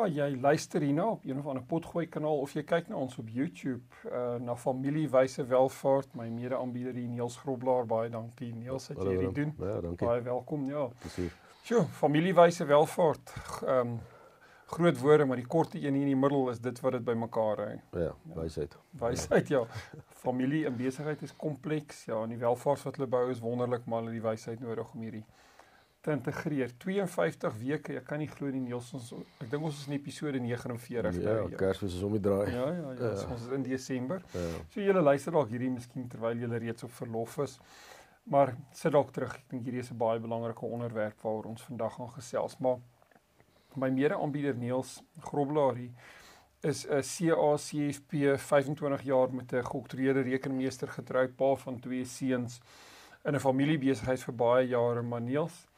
Ja, jy luister hierna op een of ander potgooi kanaal of jy kyk na ons op YouTube uh na familiewyse welvaart. My mede-aanbieder hier Niels Groblaar, baie dankie Niels dat jy hierdie doen. Ja, dankie. Baie welkom, ja. Presies. Sjoe, familiewyse welvaart. Ehm um, groot woorde, maar die korte een hier in die middel is dit wat dit bymekaar hou. Ja, wysheid. Wysheid ja. Familie en besigheid is kompleks. Ja, en die welvaart wat hulle bou is wonderlik, maar hulle het die wysheid nodig om hierdie te integreer. 52 weke, ek kan nie glo nie Niels ons ek dink ons is in episode 49 Ja, nou. Kersfees is om die draai. Ja, ja, ja, ja. ons is in Desember. Ja. So julle luister dalk hierdie miskien terwyl julle reeds op verlof is. Maar sit dalk terug. Ek dink hierdie is 'n baie belangrike onderwerp waaroor ons vandag gaan gesels. Maar my mede-aanbieder Niels Groblaar hier is 'n CACFP 25 jaar met 'n geoktroeerde rekenmeester getroud, pa van twee seuns in 'n familiebesigheid vir baie jare, maar Niels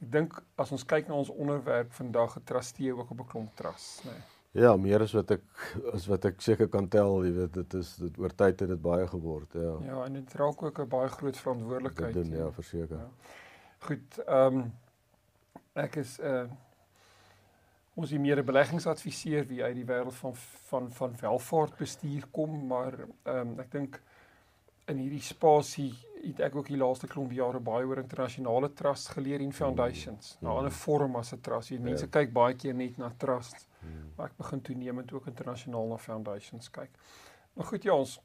Ek dink as ons kyk na ons onderwerp vandag, getrustee ook op 'n klomp trust, nê. Nee. Ja, meer as wat ek as wat ek seker kan tel, jy weet, dit is dit oor tyd het dit baie geword, ja. Ja, en dit raak ook 'n baie groot verantwoordelikheid. Dit doen ja, verseker. Ja. Goed, ehm um, ek is 'n uh, ons is meer 'n beleggingsadviseur wie uit die wêreld van van van welvaart bestuur kom, maar ehm um, ek dink in hierdie spasie het ek ook die laaste klomp jare baie oor internasionale trusts geleer en foundations. Mm. 'n Ander vorm as 'n trust. Jy mense ja. kyk baie keer net na trusts. Mm. Maar ek begin toenemend ook internasionaal na foundations kyk. Maar goed, ja, ons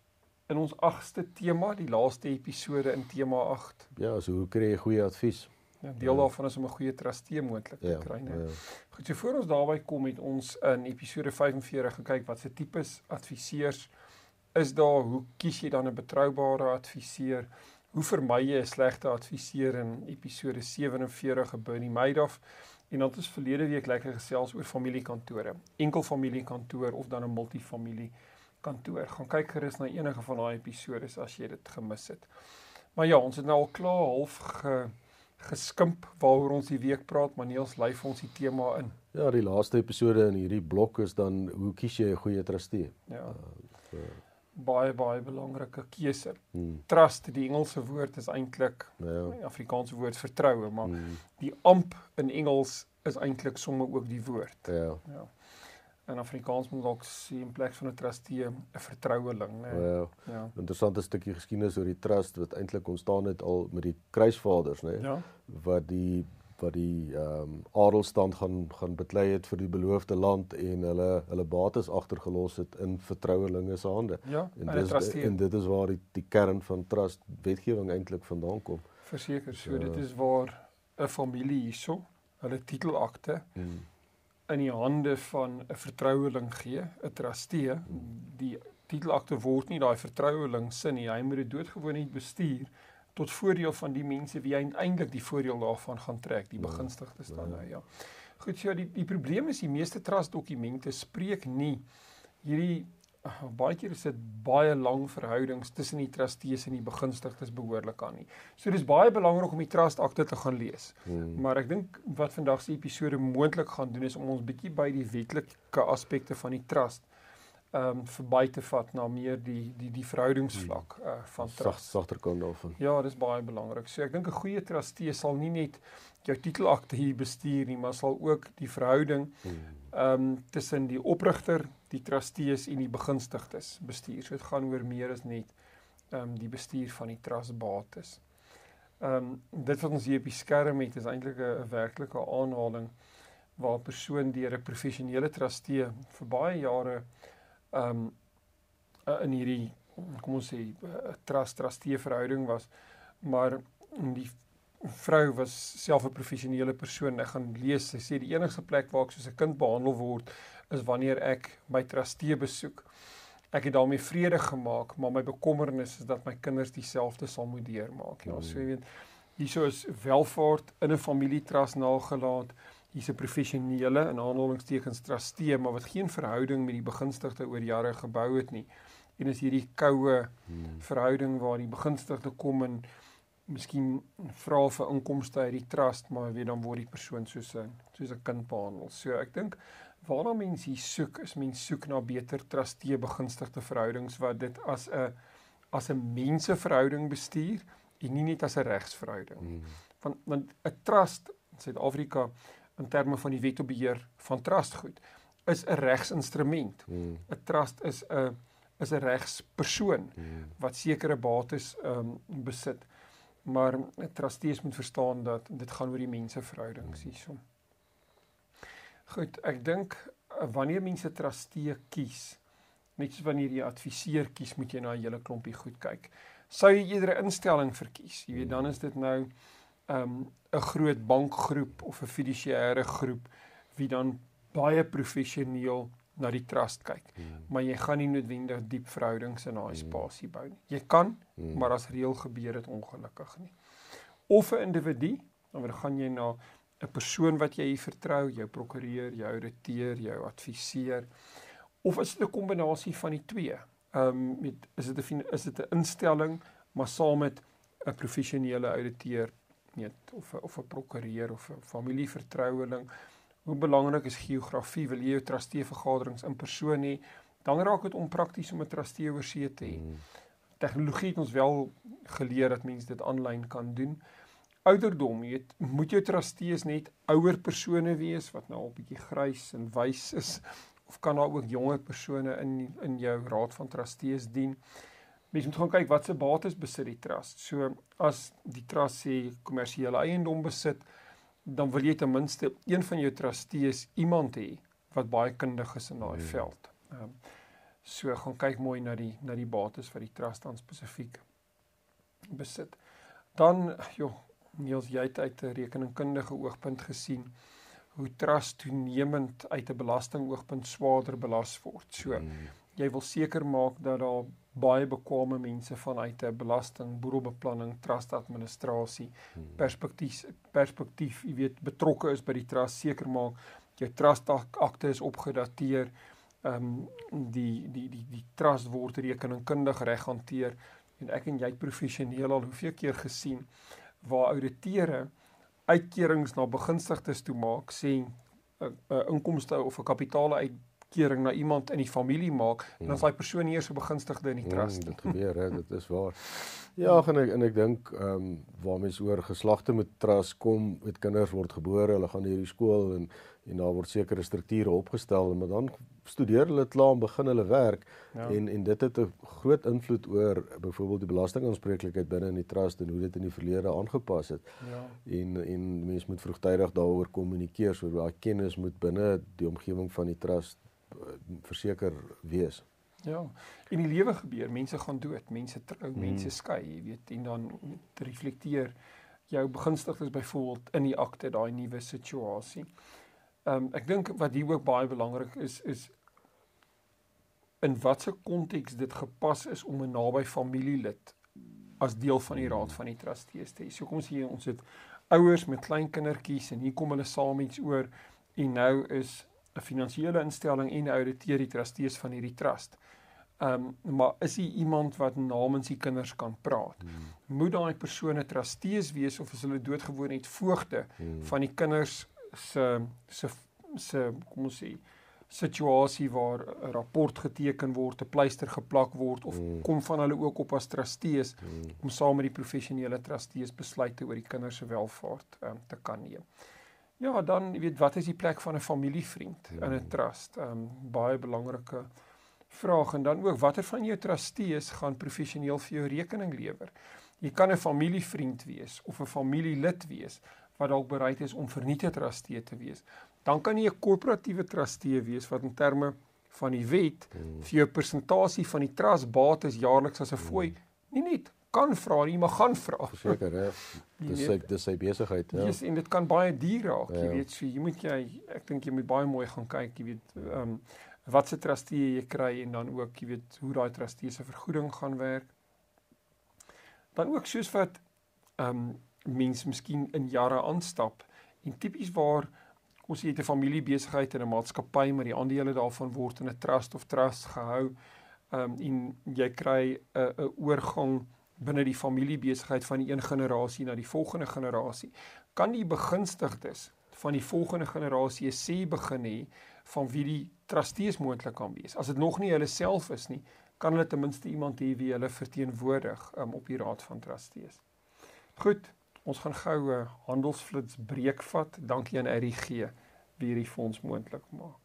in ons 8ste tema, die laaste episode in tema 8. Ja, so hoe kry jy goeie advies? Ja, deel ja. daarvan is om 'n goeie trustee moontlik te ja, kry, né? Ja. Goed, so voor ons daarby kom met ons in episode 45 gekyk wat se tipes adviseurs is daar, hoe kies jy dan 'n betroubare adviseur? Hoe vermy jy 'n slegte adviseur in episode 47 Bernie Madoff? En dan het ons verlede week lekker gesels oor familiekantore, enkel familiekantoor of dan 'n multifamilie kantoor. Gaan kyk gerus na enige van daai episode as jy dit gemis het. Maar ja, ons het nou al klaar half ge geskimp waaroor ons die week praat, maar Niels lei vir ons die tema in. Ja, die laaste episode in hierdie blok is dan hoe kies jy 'n goeie trustee? Ja. Uh, so baie baie belangrike keuse. Hmm. Trust, die Engelse woord is eintlik ja. Afrikaanse woord vertroue, maar hmm. die amp in Engels is eintlik sommer ook die woord. Ja. Ja. In Afrikaans moet dalk sê in plek van 'n trustee 'n vertroueling, né? Ja. ja. Interessante stukkie geskiedenis oor die trust wat eintlik ontstaan het al met die kruisvaders, né? Ja. Wat die wat die ehm um, adelstand gaan gaan beklei het vir die beloofde land en hulle hulle bates agtergelos het in vertrouelinge se hande. Ja, en dis en dit is waar die die kern van trust wetgewing eintlik vandaan kom. Verseker, so ja. dit is waar 'n familie hierso hulle titelakte hmm. in die hande van 'n vertroueling gee, 'n trustee. Hmm. Die titelakte word nie daai vertroueling sin nie, hy moet dit doodgewoon net bestuur tot voordeel van die mense wie eintlik die voordeel daarvan gaan trek, die ja. begunstigdes dan nou ja. Goed, so die die probleem is die meeste trust dokumente spreek nie hierdie uh, baie keer is dit baie lang verhoudings tussen die trustees en die begunstigdes behoorlik aan nie. So dis baie belangrik om die trust akte te gaan lees. Hmm. Maar ek dink wat vandag se episode moontlik gaan doen is om ons bietjie by die wetlike aspekte van die trust ehm um, verby te vat na meer die die die verhoudingsvlak uh van trust sagter kant daarvan. Ja, dis baie belangrik. So ek dink 'n goeie trustee sal nie net jou titelakte hier bestuur nie, maar sal ook die verhouding hmm. ehm um, tussen die oprigter, die trustees en die begunstigdes bestuur. So dit gaan oor meer as net ehm um, die bestuur van die trustbates. Ehm um, dit wat ons hier op die skerm het is eintlik 'n werklike aanhaling waar 'n persoon deur 'n professionele trustee vir baie jare ehm um, in hierdie kom ons sê 'n uh, trust trustee verhouding was maar die vrou was self 'n professionele persoon. Ek gaan lees sy sê die enigste plek waar ek soos 'n kind behandel word is wanneer ek my trustee besoek. Ek het daarmee vrede gemaak maar my bekommernis is dat my kinders dieselfde sal moet deurmaak. Ja so jy weet hieso is welvaart in 'n familietrust nagelaat hier's 'n professionele in aanhalingstekens trustee maar wat geen verhouding met die begunstigde oor jare gebou het nie. En is hierdie koue hmm. verhouding waar die begunstigde kom en miskien vra vir inkomste uit die trust, maar weet dan word die persoon soos 'n soos 'n kind behandel. So ek dink waarna mense hier soek is mense soek na beter trustee begunstigde verhoudings wat dit as 'n as 'n menseverhouding bestuur en nie net as 'n regsverhouding. Hmm. Want want 'n trust in Suid-Afrika in terme van die wet op beheer van trustgoed is 'n regsinstrument. Hmm. 'n Trust is 'n is 'n regspersoon hmm. wat sekere bates um, besit. Maar trustees moet verstaan dat dit gaan oor die menseverhoudings hmm. hierso. Goed, ek dink eh, wanneer mense trustee kies, net soos wanneer jy adviseur kies, moet jy na 'n hele klompie goed kyk. Sou jy eerder 'n instelling verkies, jy weet dan is dit nou ehm, 'n um, groot bankgroep of 'n fiduciêre groep wie dan baie professioneel na die trust kyk. Hmm. Maar jy gaan nie noodwendig diep verhoudings in daai hmm. spasie bou nie. Jy kan, hmm. maar as reël gebeur dit ongelukkig nie. Of 'n individu, dan gaan jy na 'n persoon wat jy vertrou, jou prokureur, jou ouditeur, jou adviseur of is dit 'n kombinasie van die twee? Ehm um, met is dit 'n is dit 'n instelling maar saam met 'n professionele ouditeur, net of of 'n prokureur of 'n familievertroueling. Hoe belangrik is geografie? Wil jy jou trustee vergaderings in persoon hê? Dan raak dit onprakties om 'n trustee oor see te hê. Hmm. Tegnologie het ons wel geleer dat mense dit aanlyn kan doen ouderdom, jy weet, moet jou trustees net ouer persone wees wat nou al bietjie grys en wys is of kan daar ook jonger persone in in jou raad van trustees dien? Mens moet gaan kyk wat se bates besit die trust. So as die trust sê kommersiële eiendom besit, dan wil jy ten minste een van jou trustees iemand hê wat baie kundig is in daai hmm. veld. Ehm um, so gaan kyk mooi na die na die bates vir die trust dan spesifiek besit. Dan joh, Niels jy het uit 'n rekeningkundige oogpunt gesien hoe trust toenemend uit 'n belastingoogpunt swaarder belas word. So mm. jy wil seker maak dat daar baie bekwame mense vanuit 'n belasting, boedelbeplanning, trust administrasie mm. perspektief perspektief, jy weet, betrokke is by die trust, seker maak jou trust akte is opgedateer. Ehm um, die die die die trust word rekeningkundig reg hanteer en ek en jy professioneel al hoeveel keer gesien waar ouditeure uitkerings na begunstigdes toe maak sê 'n inkomste of 'n kapitaal uitkering na iemand in die familie maak en dan is daai persoon eers 'n begunstigde in die trust. Mm, dit gebeur hè, dit is waar. Ja, en ek en ek dink ehm um, waar mense oor geslagte met trust kom, met kinders word gebore, hulle gaan hierdie skool en en daar word sekere strukture opgestel en dan studeer hulle klaar en begin hulle werk ja. en en dit het 'n groot invloed oor byvoorbeeld die belastingaanspreeklikheid binne in die trust en hoe dit in die verlede aangepas het. Ja. En en mense moet vroegtydig daaroor kommunikeer sodat daai kennis moet binne die omgewing van die trust verseker wees. Ja. In die lewe gebeur, mense gaan dood, mense trou, hmm. mense skei, jy weet, en dan reflekteer jou begunstigdes byvoorbeeld in die akte daai nuwe situasie. Ehm um, ek dink wat hier ook baie belangrik is is in watter konteks dit gepas is om 'n naby familielid as deel van die raad van die trustees te hê. So kom ons hier ons het ouers met klein kindertjies en hier kom hulle saam iets oor en nou is 'n finansiële instelling en 'n ouditeur die trustees van hierdie trust. Ehm um, maar is hy iemand wat namens die kinders kan praat? Hmm. Moet daai persone trustees wees of is hulle doodgewoon net voogte hmm. van die kinders se se se kom ons sê situasie waar 'n rapport geteken word, 'n pleister geplak word of mm. kom van hulle ook op as trustees mm. om saam met die professionele trustees besluite oor die kinders se welfaart um, te kan neem. Ja, dan jy weet wat is die plek van 'n familievriend in 'n trust? Ehm um, baie belangrike vraag en dan ook watter van jou trustees gaan professioneel vir jou rekening lewer? Jy kan 'n familievriend wees of 'n familielid wees wat dalk bereid is om vernietig trustee te wees. Dan kan jy 'n korporatiewe trustee wees wat in terme van die wet hmm. vir jou persentasie van die trustbates jaarliks as 'n fooi hmm. nie net kan vra nie, maar gaan vra. Seker, hè. Dis sy dis sy besigheid, ja. Yes, en dit kan baie duur raak, ja. jy weet, so jy moet jy ek dink jy moet baie mooi gaan kyk, jy weet, ehm um, wat se trustee jy kry en dan ook, jy weet, hoe daai trustee se vergoeding gaan werk. Dan ook soos wat ehm um, mense miskien in jare aanstap en tipies waar ons het 'n familiebesigheid en 'n maatskappy, maar die aandele daarvan word in 'n trust of trust gehou. Ehm um, en jy kry 'n 'n oorgang binne die familiebesigheid van die een generasie na die volgende generasie. Kan die begunstigdes van die volgende generasie sê begin hê van wie die trustees moontlik kan wees. As dit nog nie hulle self is nie, kan hulle ten minste iemand hê wie hulle verteenwoordig um, op die raad van trustees. Goed, ons gaan gou 'n handelsflits breek vat. Dankie aan RG wie hierdie fonds moontlik maak.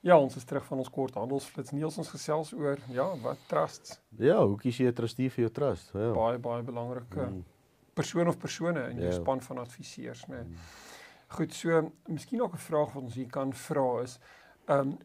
Ja, ons is terug van ons kort handelsflits. Niels ons gesels oor ja, wat trusts. Ja, hoe kies jy 'n trustee vir jou trust? Ja. Baie baie belangrike mm. persoon of persone in jou ja. span van adviseurs, né? Nee. Mm. Goed, so miskien ook 'n vraag wat ons hier kan vra is, ehm um,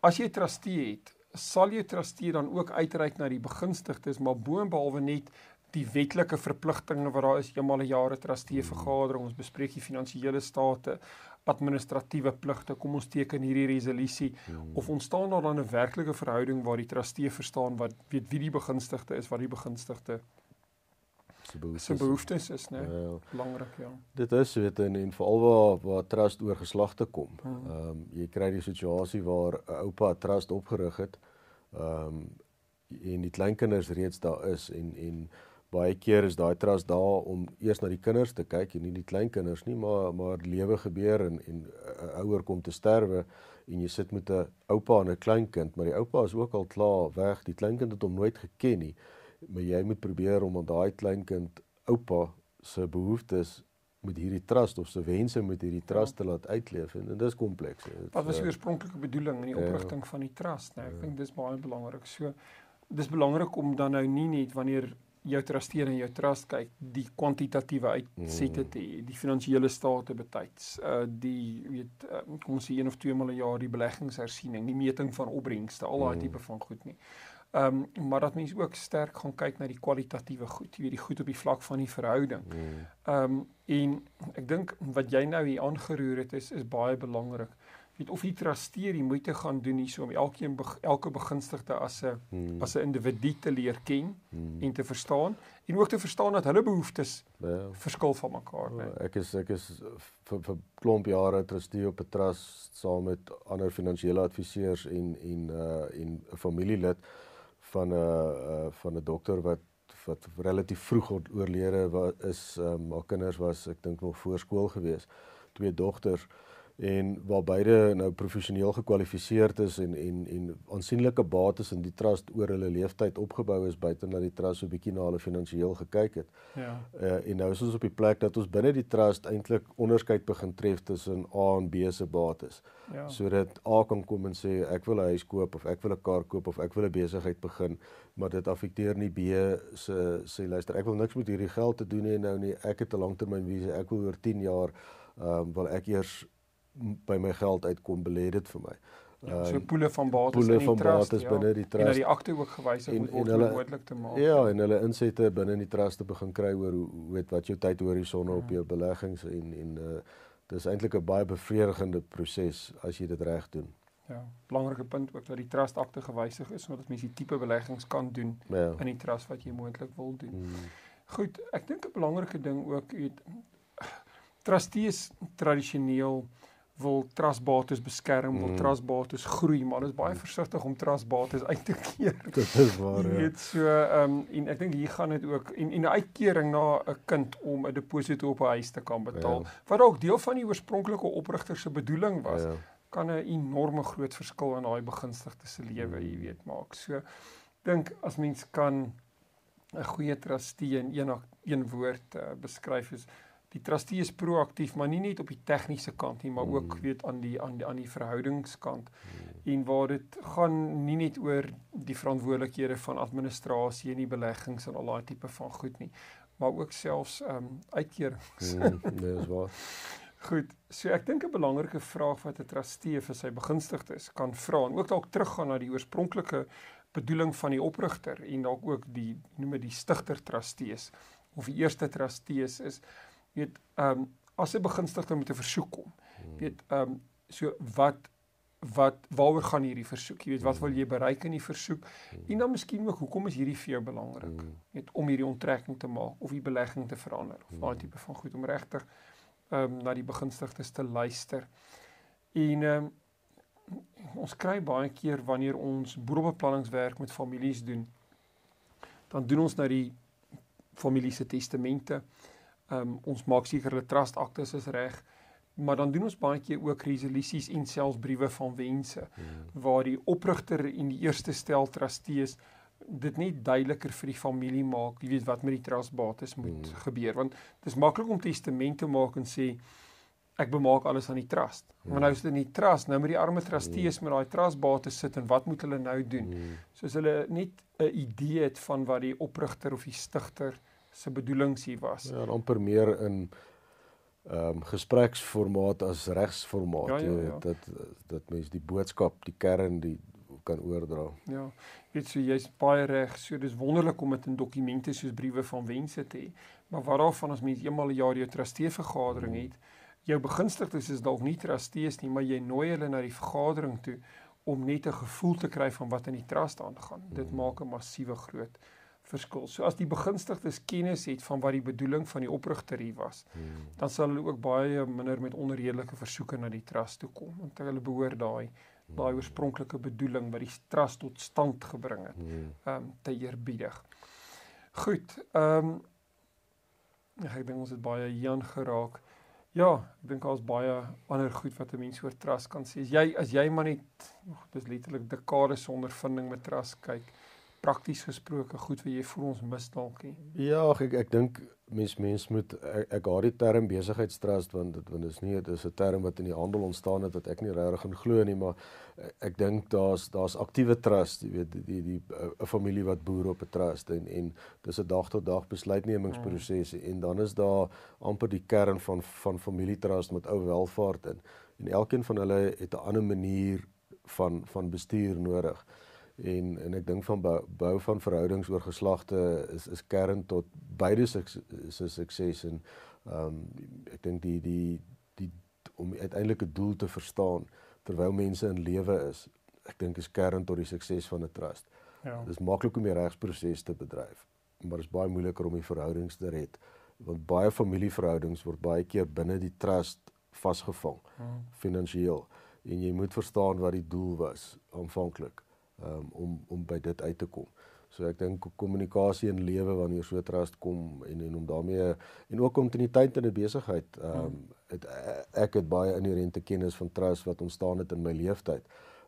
as jy 'n trustee het, sal jy trustee dan ook uitreik na die begunstigdes, maar boonbehalwe net die wetlike verpligtinge wat daar is, eenmal 'n jaar 'n trustee mm. vergadering, ons bespreek die finansiële state, administratiewe pligte kom ons teken hierdie resolusie hmm. of ontstaan daar dan 'n werklike verhouding waar die trustee verstaan wat weet wie die begunstigde is wat die begunstigde se behoeftes, behoeftes is nê nee? ja. belangrik ja dit is weet en, en veral waar waar trust oor geslagte kom hmm. ehm hmm. um, jy kry die situasie waar 'n oupa trust opgerig het ehm um, en die kleinkinders reeds daar is en en baie keer is daai trust daar om eers na die kinders te kyk en nie die kleinkinders nie, maar maar lewe gebeur en en 'n ouer kom te sterwe en jy sit met 'n oupa en 'n kleinkind, maar die oupa is ook al klaar weg. Die kleinkind het hom nooit geken nie. Maar jy moet probeer om aan daai kleinkind oupa se behoeftes met hierdie trust of se wense met hierdie trust te laat uitleef en, en dit is kompleks. Wat was die oorspronklike bedoeling in die ja. oprigting ja, van die trust? Nee, ek ja. dink dis baie belangrik. So dis belangrik om dan nou nie net wanneer jou trusteer en jou trust kyk die kwantitatiewe uitsette te mm. die finansiële state betyds uh die weet uh, kom ons sê een of twee maal 'n jaar die beleggingshersiening die meting van opbrengste al daai mm. tipe van goed nie. Ehm um, maar dat mense ook sterk gaan kyk na die kwalitatiewe goed, jy weet die goed op die vlak van die verhouding. Mm. Ehm um, en ek dink wat jy nou hier aangeroer het is is baie belangrik weet of die trustee die moeite gaan doen hierso om elkeen elke begunstigde as 'n hmm. as 'n individu te leer ken hmm. en te verstaan en ook te verstaan dat hulle behoeftes ja. verskil van mekaar nee. Ek is ek is vir vir klomp jare trustee op 'n trust saam met ander finansiële adviseurs en en uh en 'n familielid van 'n uh, van 'n dokter wat wat relatief vroeg oorlede was is um, haar kinders was ek dink nog voor skool gewees twee dogters en waar beide nou professioneel gekwalifiseerd is en en en aansienlike bates in die trust oor hulle leeftyd opgebou is buite dat die trust so 'n bietjie na hulle finansiëel gekyk het. Ja. Uh, en nou is ons op die plek dat ons binne die trust eintlik onderskeid begin tref tussen A en B se bates. Ja. Sodat A kan kom en sê ek wil 'n huis koop of ek wil 'n kar koop of ek wil 'n besigheid begin, maar dit affekteer nie B se sê luister ek wil niks met hierdie geld te doen hê nou nie. Ek het 'n langtermynvisie. Ek wil oor 10 jaar ehm um, wil ek eers by my geld uitkom belê dit vir my. Ja, so poele van bates poele van bates ja. binne die trust. En die akte ook gewysig moet word om moontlik te maak. Ja, en hulle insette binne die trust te begin kry oor hoe weet wat jou tyd horisonne ja. op jou beleggings en en uh dis eintlik 'n baie bevredigende proses as jy dit reg doen. Ja, belangrike punt ook dat die trust akte gewysig is sodat mense die tipe beleggings kan doen ja. in die trust wat jy moontlik wil doen. Hmm. Goed, ek dink 'n belangrike ding ook, weet trustees tradisioneel wil trustbates beskerm, wil mm. trustbates groei, maar is baie versigtig om trustbates uit te keer. Dit is waar. Jy weet ja. so ehm um, en ek dink hier gaan dit ook en en 'n uitkering na 'n kind om 'n deposito op 'n huis te kan betaal, ja. wat dalk deel van die oorspronklike oprigter se bedoeling was. Ja. kan 'n enorme groot verskil in daai begunstigde se lewe, mm. jy weet, maak. So dink as mens kan 'n goeie trustee in een een woord uh, beskryf is die trustee is proaktief, maar nie net op die tegniese kant nie, maar ook mm. weet aan die aan die aan die verhoudingskant. Mm. En waar dit gaan nie net oor die verantwoordelikhede van administrasie en die beleggings en al daai tipe van goed nie, maar ook selfs ehm um, uitkerings. Mm, nee, is waar. Goed, so ek dink 'n belangrike vraag wat 'n trustee vir sy begunstigdes kan vra en ook dalk teruggaan na die oorspronklike bedoeling van die oprigter en dalk ook die noem dit die stigter trustees of die eerste trustees is weet ehm um, as 'n begunstigde met 'n versoek kom. Hmm. Weet ehm um, so wat wat waaroor gaan hierdie versoek? Jy weet wat wil jy bereik in die versoek? Hmm. En dan miskien ook hoekom is hierdie vir jou belangrik? Weet om hierdie onttrekking te maak of die belegging te verander of daai tipe van goed om regtig ehm um, na die begunstigdes te luister. En ehm um, ons kry baie keer wanneer ons boedelbeplanningswerk met families doen, dan doen ons nou die familie se testamente. Ehm um, ons maak seker hulle trust aktes is reg, maar dan doen ons baie keer ook resolusies en selfs briewe van wense hmm. waar die oprigter en die eerste stel trustees dit net duideliker vir die familie maak, jy weet wat met die trustbates moet hmm. gebeur want dit is maklik om testamente maak en sê ek bemaak alles aan die trust. Hmm. Maar nou is dit in die trust, nou met die arme trustees hmm. met daai trustbates sit en wat moet hulle nou doen? Hmm. Soos hulle net 'n idee het van wat die oprigter of die stigter se bedoelings hier was. Ja, amper meer in ehm um, gespreksformaat as regsformaat. Ja, ja, ja. Dat dat mense die boodskap, die kern, die kan oordra. Ja. Weet so jy's baie reg. So dis wonderlik om dit in dokumente soos briewe van wense te hê. Maar wat daarvan as mens eenmal 'n jaar jou trustee vergadering het, jou begunstigdes is dalk nie trustees nie, maar jy nooi hulle na die vergadering toe om net 'n gevoel te kry van wat in die trust aangaan. Dit hmm. maak 'n massiewe groot verskil. So as die begunstigdes kennis het van wat die bedoeling van die oprigter hier was, hmm. dan sal hulle ook baie minder met onredelike versoeke na die trust toe kom want hulle behoort daai daai hmm. oorspronklike bedoeling wat die trust tot stand gebring het, hmm. ehm um, te eerbiedig. Goed, ehm um, ek dink ons het baie Jan geraak. Ja, ek dink daar's baie ander goed wat 'n mens oor trust kan sê. As jy as jy maar net dis letterlik dekades sonder vinding met trust kyk, prakties gesproke goed wat jy voel ons mis dalk nie. Ja, ek ek dink mens mens moet ek, ek haar die term besigheidstrust want dit want dit is nie dit is 'n term wat in die handel ontstaan het wat ek nie regtig in glo nie, maar ek dink daar's daar's aktiewe trust, jy weet die die 'n familie wat boer op 'n trust en en dis 'n dag tot dag besluitnemingsproses mm. en dan is daar amper die kern van van familietrust met ou welvaart in. En elkeen van hulle het 'n ander manier van van bestuur nodig en en ek dink van bou, bou van verhoudings oor geslagte is is kern tot beide se su sukses en ehm um, ek dink die die die om uiteindelike doel te verstaan terwyl mense in lewe is ek dink is kern tot die sukses van 'n trust. Ja. Dit is maklik om die regsproses te bedryf, maar dit is baie moeiliker om die verhoudings te red want baie familieverhoudings word baie keer binne die trust vasgevang hmm. finansiëel en jy moet verstaan wat die doel was aanvanklik um, om om by dit uit te kom. So ek dink kommunikasie in lewe wanneer so trust kom en en om daarmee en ook kontinuïteit in 'n besigheid. Ehm um, het, ek het baie inherente kennis van trust wat ontstaan het in my lewenstyd.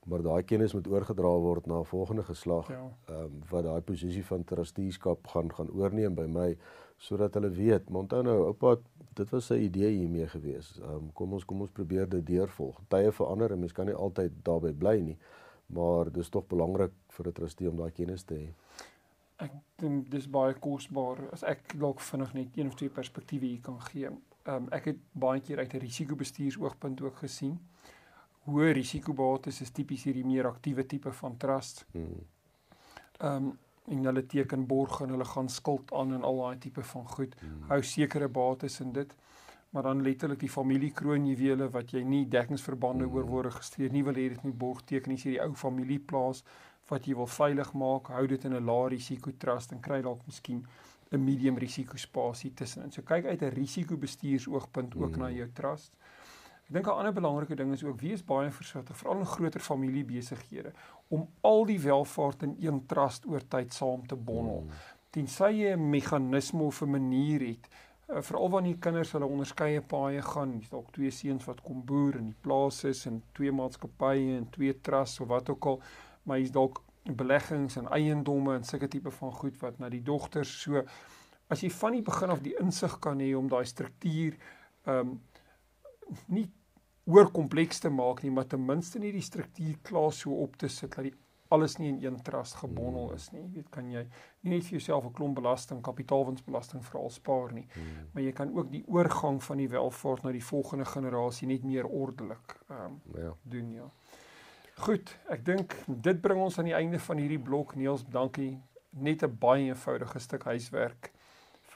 Maar daai kennis moet oorgedra word na 'n volgende geslag. Ehm ja. um, wat daai posisie van trusteeskap gaan gaan oorneem by my sodat hulle weet, maar onthou nou, oupa, dit was 'n idee hiermee gewees. Ehm um, kom ons kom ons probeer dit deurvolg. Tye verander en mens kan nie altyd daarbey bly nie maar dis tog belangrik vir 'n trustee om daai kennis te hê. Ek dink dis baie kosbaar as ek dalk vinnig net een of twee perspektiewe hier kan gee. Ehm um, ek het baie keer uit 'n risikobestuursoogpunt ook gesien. Hoë risikobates is tipies hierdie meer aktiewe tipe van trust. Hmm. Ehm um, en hulle teken borg en hulle gaan skuld aan en al daai tipe van goed. Hmm. Hou sekere bates in dit maar dan letterlik die familie kroonjuwele wat jy nie dekkingsverbande mm. oor word gestuur nie wil hê dit moet borg teken as jy die ou familie plaas wat jy wil veilig maak hou dit in 'n lae risiko trust en kry dalk miskien 'n medium risiko spasie tussenin so kyk uit 'n risikobestuursoogpunt ook mm. na jou trust ek dink 'n ander belangrike ding is ook wees baie versigtig veral in groter familiebesighede om al die welvaart in een trust oor tyd saam te bondel mm. tensy jy 'n meganisme of 'n manier het Uh, Veral wanneer kinders hulle onderskeie paaie gaan, dis dalk twee seuns wat kom boer in die plaas is en twee maatskappye en twee trusts of wat ook al, maar hier's dalk beleggings en eiendomme en sulke tipe van goed wat na die dogters so as jy van die begin af die insig kan hê om daai struktuur ehm um, nie oor kompleks te maak nie, maar ten minste nie die struktuur klaar so op te sit dat die alles nie in een trust gebondel is nie. Jy weet kan jy nie net vir jouself 'n klomp belasting, kapitaalwinsbelasting veral spaar nie, hmm. maar jy kan ook die oorgang van die welvaart na die volgende generasie net meer ordelik ehm um, ja. doen ja. Goed, ek dink dit bring ons aan die einde van hierdie blok. Niels, dankie. Net 'n baie eenvoudige stuk huiswerk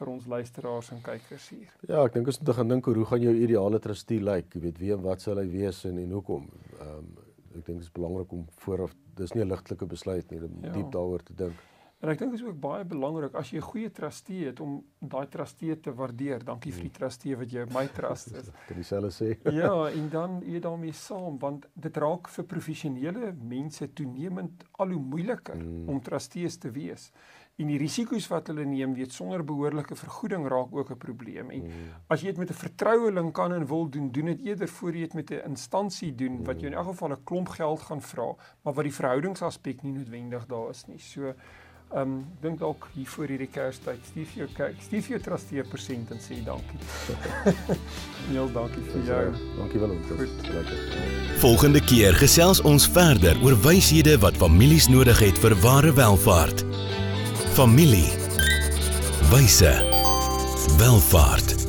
vir ons luisteraars en kykers hier. Ja, ek dink ons moet gaan dink hoe gaan jou ideale trustee lyk? Jy weet, wie en wat sal hy wees en en hoekom? Ehm um, ek dink dit is belangrik om vooraf dis nie 'n ligtelike besluit nie om ja. diep daaroor te dink. En ek dink dit is ook baie belangrik as jy 'n goeie trustee het om daai trustee te waardeer. Dankie vir die hmm. trustee wat jy my trust is. Kan self sê? ja, en dan jy daarmee saam want dit raak vir professionele mense toenemend al hoe moeiliker mm. om trustees te wees. En die risiko's wat hulle neem, weet sonder behoorlike vergoeding raak ook 'n probleem. En mm. as jy dit met 'n vertroueling kan en wil doen, doen dit eerder voor jy dit met 'n instansie doen wat jou in elk geval 'n klomp geld gaan vra, maar wat die verhoudingsaspek nie noodwendig daar is nie. So Ehm um, dink dalk hier voor hierdie Kerstyd, stuur vir jou kyk, stuur vir jou trustee persent en sê dankie. Heel dankie vir jou. Dankie wel om. Volgende keer gesels ons verder oor wyshede wat families nodig het vir ware welvaart. Familie. Wyse. Welvaart.